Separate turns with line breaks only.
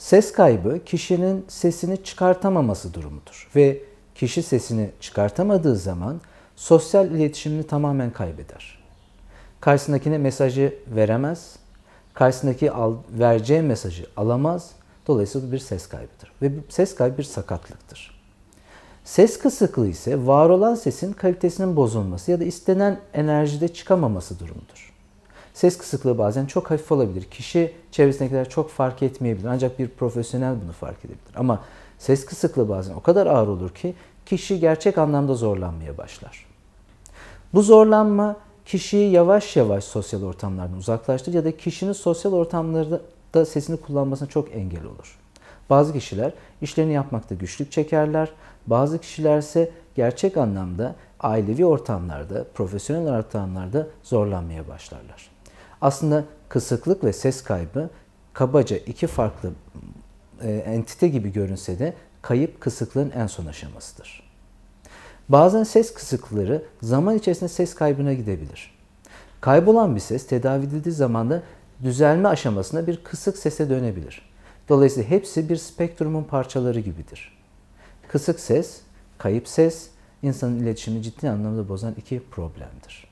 Ses kaybı kişinin sesini çıkartamaması durumudur ve kişi sesini çıkartamadığı zaman sosyal iletişimini tamamen kaybeder. Karşısındakine mesajı veremez, karşısındaki al, vereceği mesajı alamaz. Dolayısıyla bir ses kaybıdır ve ses kaybı bir sakatlıktır. Ses kısıklığı ise var olan sesin kalitesinin bozulması ya da istenen enerjide çıkamaması durumudur. Ses kısıklığı bazen çok hafif olabilir. Kişi çevresindekiler çok fark etmeyebilir. Ancak bir profesyonel bunu fark edebilir. Ama ses kısıklığı bazen o kadar ağır olur ki kişi gerçek anlamda zorlanmaya başlar. Bu zorlanma kişiyi yavaş yavaş sosyal ortamlardan uzaklaştırır ya da kişinin sosyal ortamlarda sesini kullanmasına çok engel olur. Bazı kişiler işlerini yapmakta güçlük çekerler. Bazı kişiler ise gerçek anlamda ailevi ortamlarda, profesyonel ortamlarda zorlanmaya başlarlar. Aslında kısıklık ve ses kaybı kabaca iki farklı e, entite gibi görünse de kayıp kısıklığın en son aşamasıdır. Bazen ses kısıklıkları zaman içerisinde ses kaybına gidebilir. Kaybolan bir ses tedavi edildiği zaman da düzelme aşamasında bir kısık sese dönebilir. Dolayısıyla hepsi bir spektrumun parçaları gibidir. Kısık ses, kayıp ses, insanın iletişimini ciddi anlamda bozan iki problemdir.